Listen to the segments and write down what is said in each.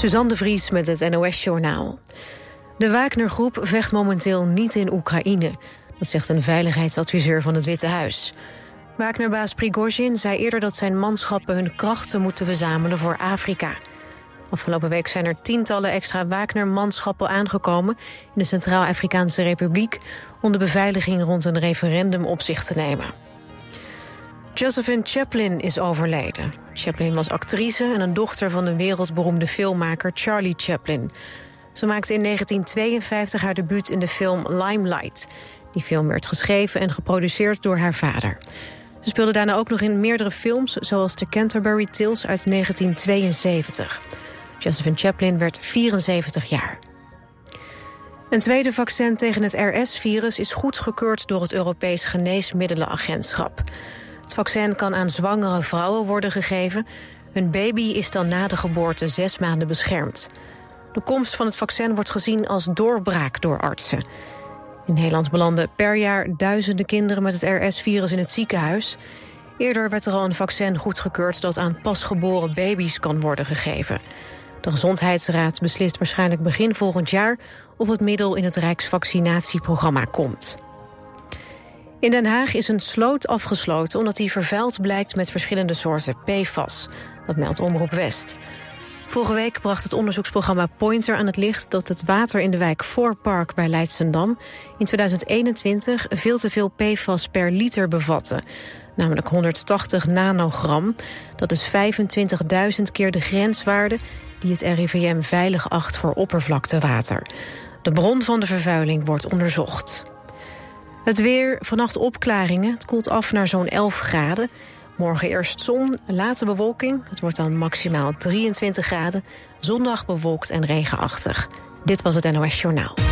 Suzanne de Vries met het NOS-journaal. De Wagner-groep vecht momenteel niet in Oekraïne. Dat zegt een veiligheidsadviseur van het Witte Huis. Wagner-baas Prigozhin zei eerder dat zijn manschappen hun krachten moeten verzamelen voor Afrika. Afgelopen week zijn er tientallen extra Wagner-manschappen aangekomen... in de Centraal-Afrikaanse Republiek... om de beveiliging rond een referendum op zich te nemen. Josephine Chaplin is overleden. Chaplin was actrice en een dochter van de wereldberoemde filmmaker Charlie Chaplin. Ze maakte in 1952 haar debuut in de film Limelight. Die film werd geschreven en geproduceerd door haar vader. Ze speelde daarna ook nog in meerdere films... zoals The Canterbury Tales uit 1972. Josephine Chaplin werd 74 jaar. Een tweede vaccin tegen het RS-virus is goedgekeurd... door het Europees Geneesmiddelenagentschap. Het vaccin kan aan zwangere vrouwen worden gegeven. Hun baby is dan na de geboorte zes maanden beschermd. De komst van het vaccin wordt gezien als doorbraak door artsen. In Nederland belanden per jaar duizenden kinderen met het RS-virus in het ziekenhuis. Eerder werd er al een vaccin goedgekeurd dat aan pasgeboren baby's kan worden gegeven. De Gezondheidsraad beslist waarschijnlijk begin volgend jaar of het middel in het Rijksvaccinatieprogramma komt. In Den Haag is een sloot afgesloten omdat die vervuild blijkt met verschillende soorten PFAS. Dat meldt Omroep West. Vorige week bracht het onderzoeksprogramma Pointer aan het licht... dat het water in de wijk Voorpark bij Leidsendam... in 2021 veel te veel PFAS per liter bevatte. Namelijk 180 nanogram. Dat is 25.000 keer de grenswaarde... die het RIVM veilig acht voor oppervlaktewater. De bron van de vervuiling wordt onderzocht. Het weer, vannacht opklaringen. Het koelt af naar zo'n 11 graden. Morgen eerst zon, late bewolking. Het wordt dan maximaal 23 graden. Zondag bewolkt en regenachtig. Dit was het NOS Journaal.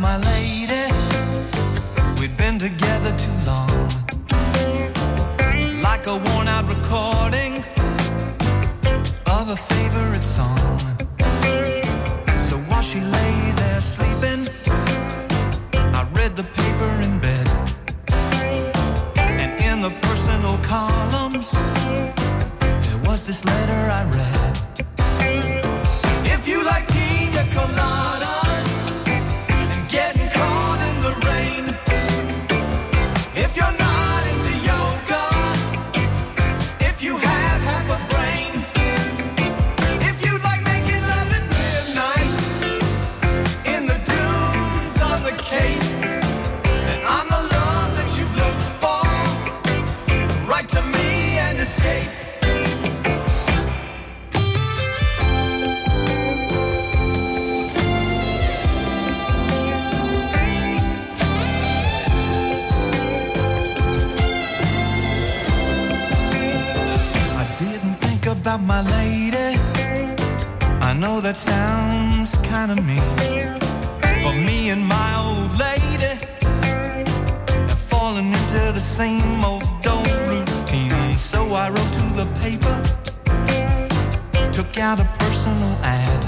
my life. sounds kinda mean, but me and my old lady have fallen into the same old old routine. So I wrote to the paper, took out a personal ad,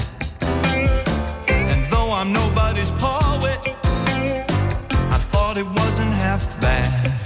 and though I'm nobody's poet, I thought it wasn't half bad.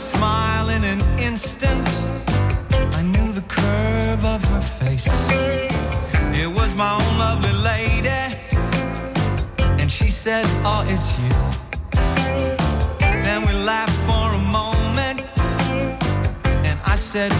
smile in an instant. I knew the curve of her face. It was my own lovely lady. And she said, Oh, it's you. Then we laughed for a moment. And I said,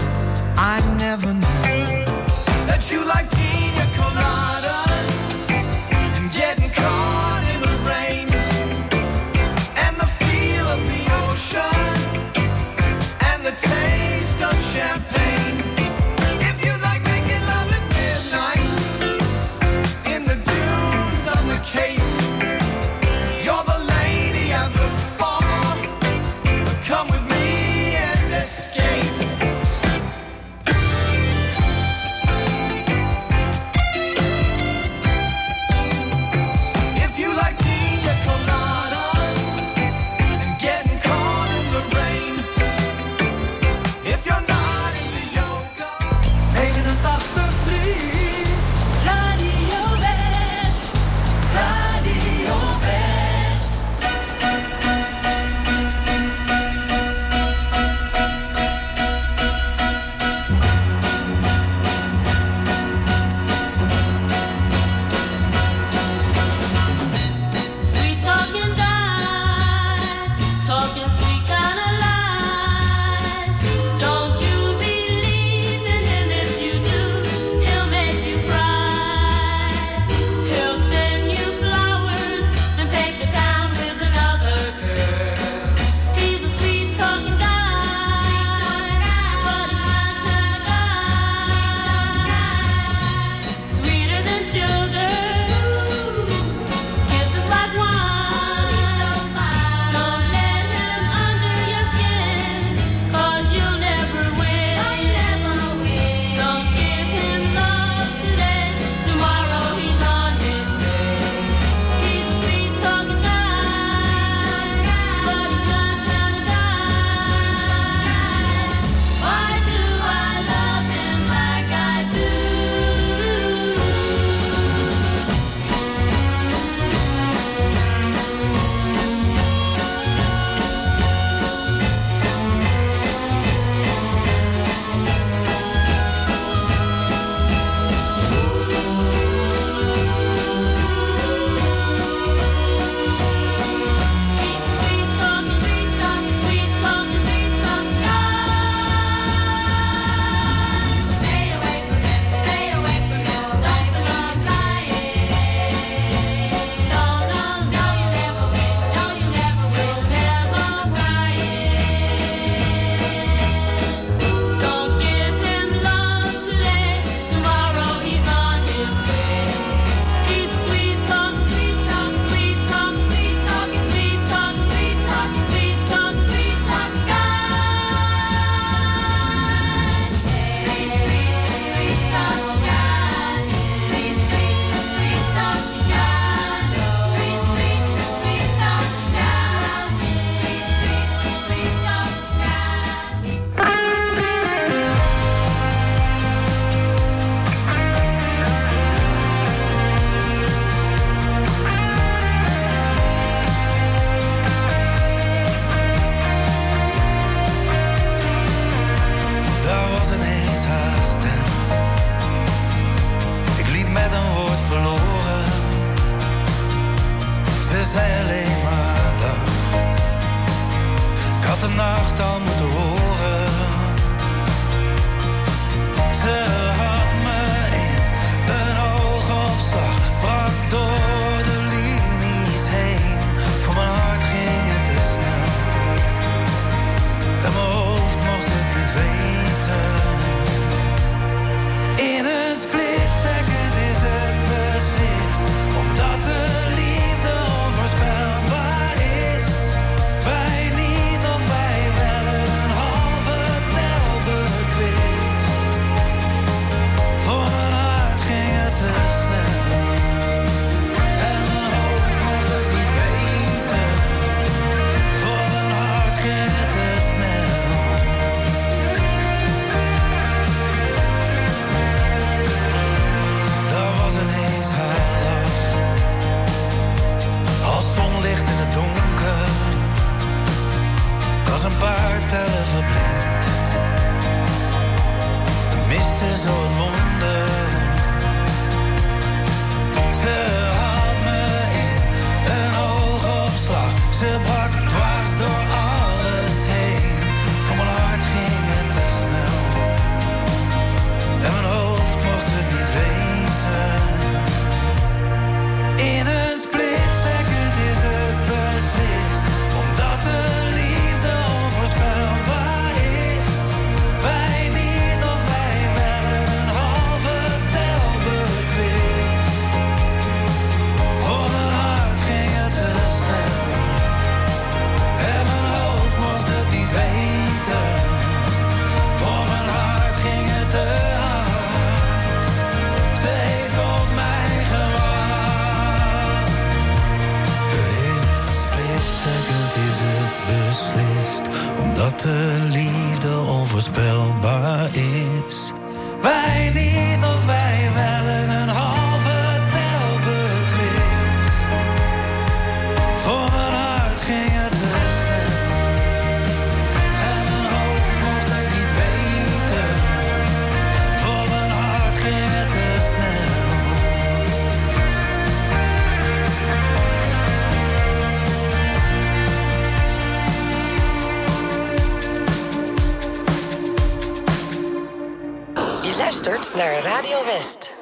naar Radio West.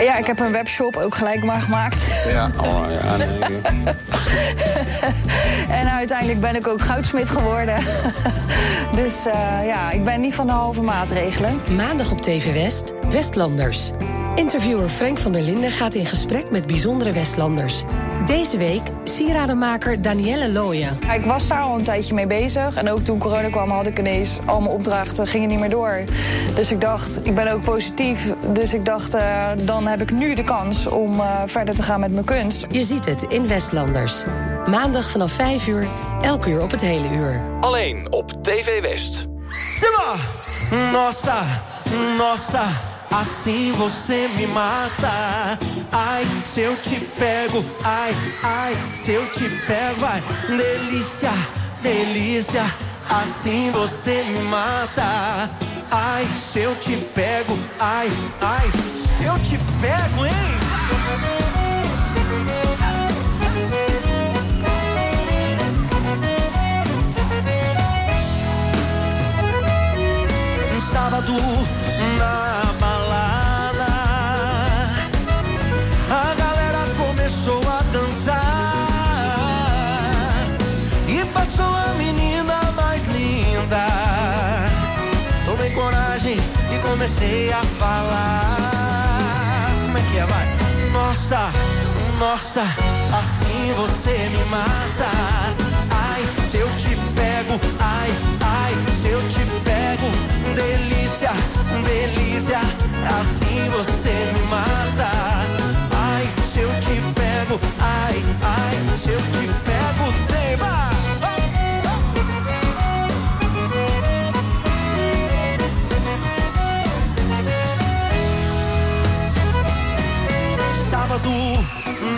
Ja, ik heb een webshop ook gelijk maar gemaakt. Ja, oh, ja nee. En uiteindelijk ben ik ook goudsmid geworden. dus eh, ja, ik ben niet van de halve maatregelen. Maandag op TV West, Westlanders. Interviewer Frank van der Linden gaat in gesprek met bijzondere Westlanders. Deze week sieradenmaker Danielle Looyen. Ja, Ik was daar al een tijdje mee bezig. En ook toen corona kwam had ik ineens al mijn opdrachten gingen niet meer door. Dus ik dacht, ik ben ook positief. Dus ik dacht, eh, dan heb ik nu de kans om eh, verder te gaan met mijn kunst. Je ziet het in Westlanders. Maandag vanaf 5 uur, elk uur op het hele uur. Alleen op TV West. Simba! Nossa, nossa, assim você me mata. Ai, se eu te pego, ai, ai, se eu te pego, ai, delícia, delícia, assim você me mata. Ai, se eu te pego, ai, ai, se eu te pego, hein? Sábado na comecei a falar. Como é que é, vai? Nossa, nossa, assim você me mata. Ai, se eu te pego, ai, ai,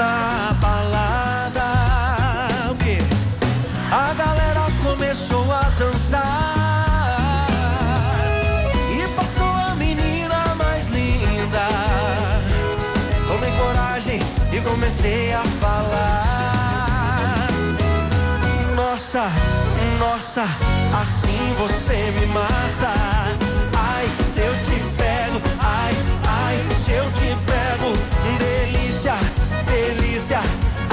na balada. A galera começou a dançar. E passou a menina mais linda. Tomei coragem e comecei a falar. Nossa, nossa, assim você me mata. Ai, se eu te pego, ai, ai, se eu te pego, delícia delícia,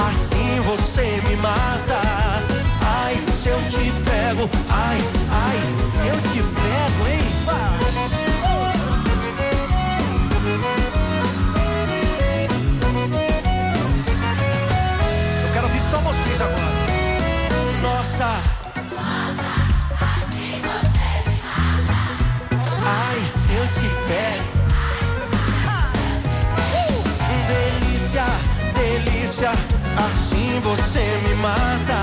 assim você me mata. Ai, se eu te pego, ai, ai, se eu te pego, hein? Vai. você me mata.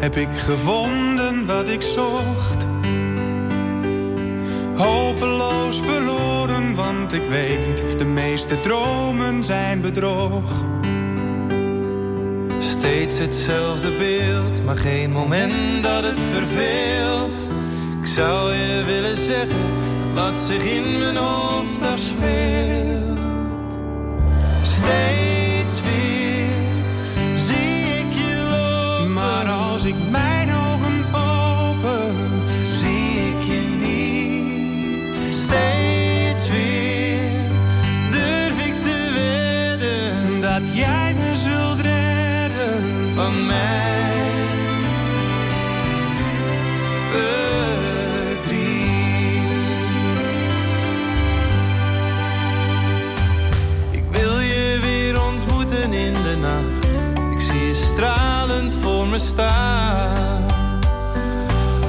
Heb ik gevonden wat ik zocht. Hopeloos verloren, want ik weet, de meeste dromen zijn bedrog. Steeds hetzelfde beeld, maar geen moment dat het verveelt. Ik zou je willen zeggen wat zich in mijn hoofd afspeelt. Steeds als ik mijn ogen open, zie ik je niet. Steeds weer durf ik te wedden dat jij me zult redden van mij.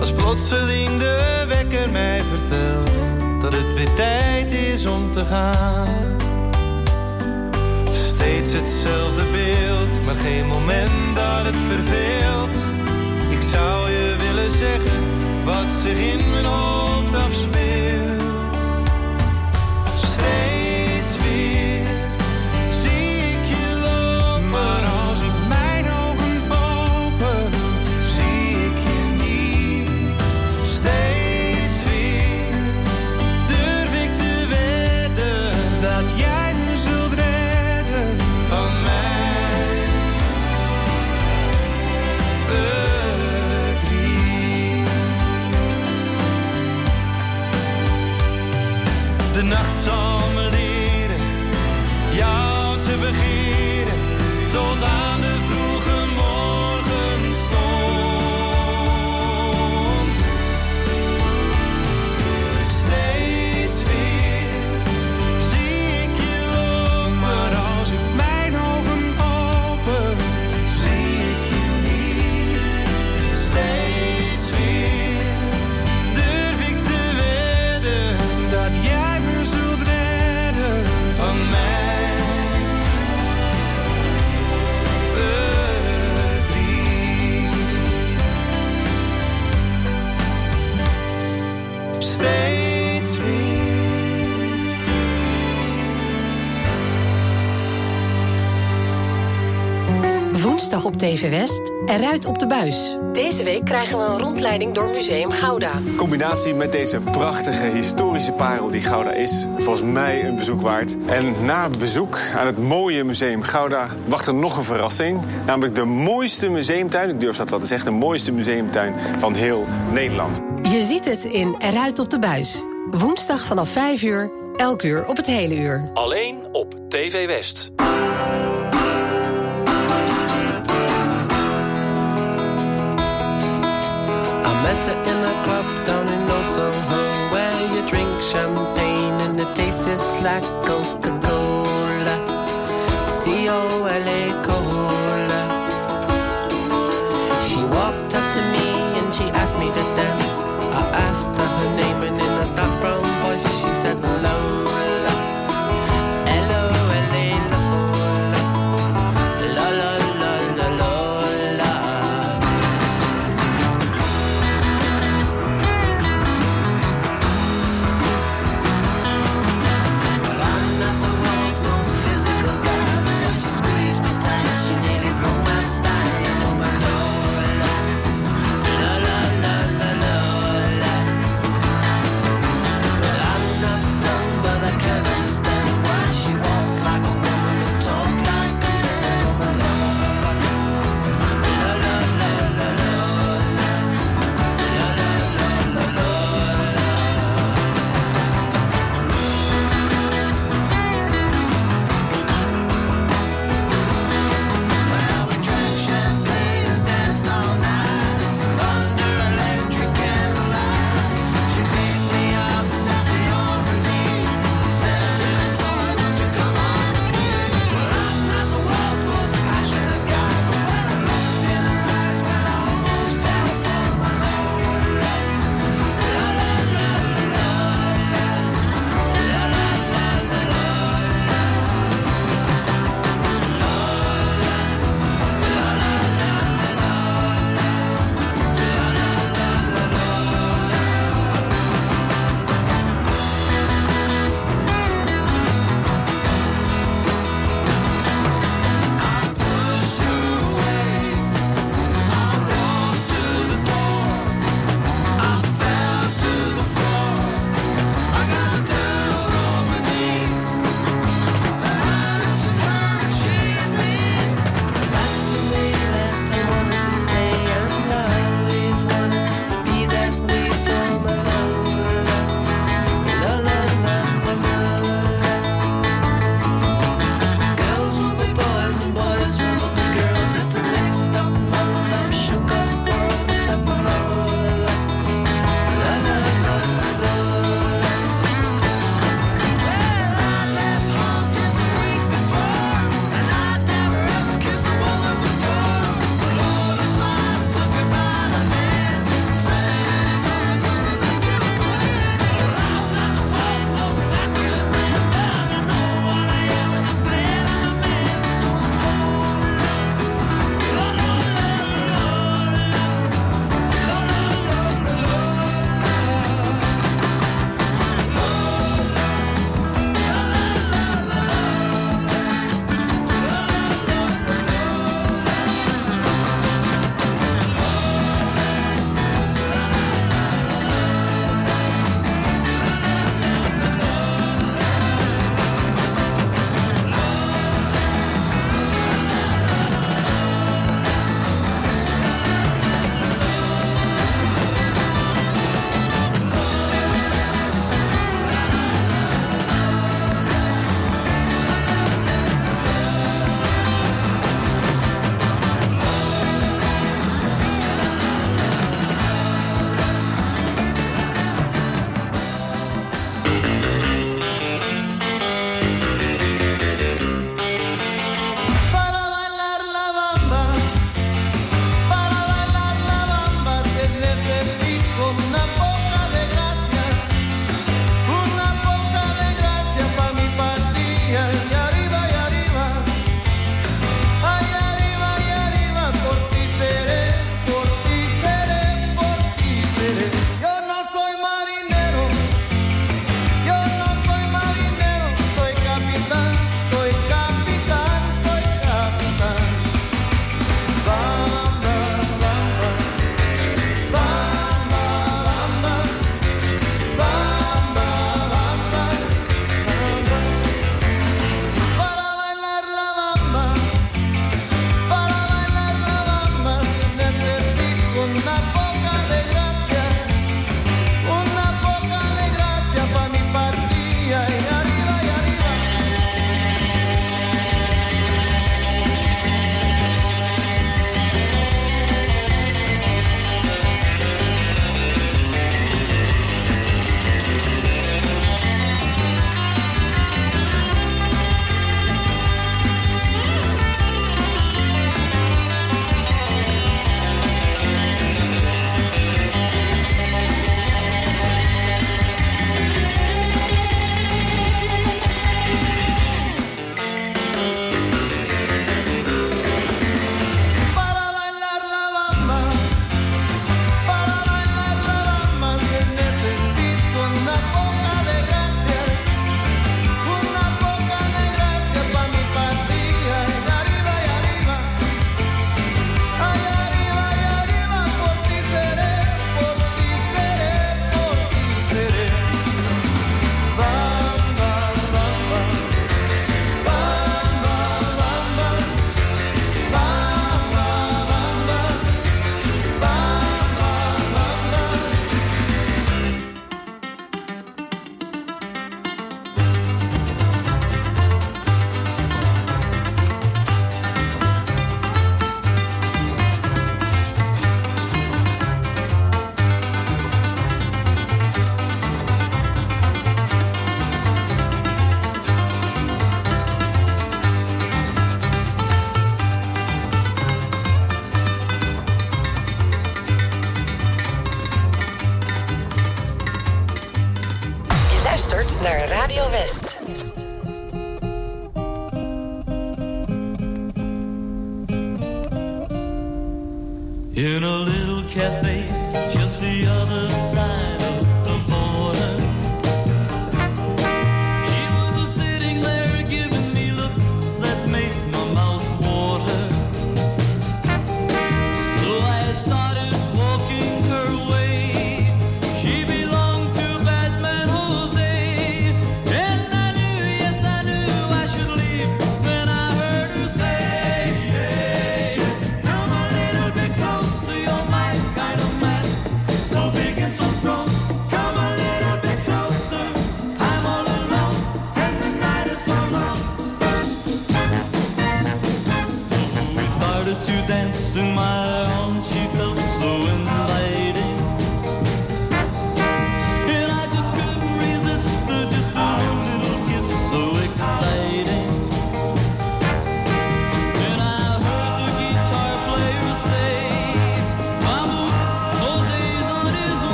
Als plotseling de wekker mij vertelt dat het weer tijd is om te gaan. Steeds hetzelfde beeld, maar geen moment dat het verveelt. Ik zou je willen zeggen wat zich in mijn hoofd TV West, eruit op de buis. Deze week krijgen we een rondleiding door Museum Gouda. In combinatie met deze prachtige historische parel die Gouda is, volgens mij een bezoek waard. En na het bezoek aan het mooie Museum Gouda wacht er nog een verrassing. Namelijk de mooiste museumtuin, ik durf dat wel te zeggen, de mooiste museumtuin van heel Nederland. Je ziet het in Eruit op de buis. Woensdag vanaf 5 uur, elk uur op het hele uur. Alleen op TV West. Fanta in a cup,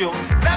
you.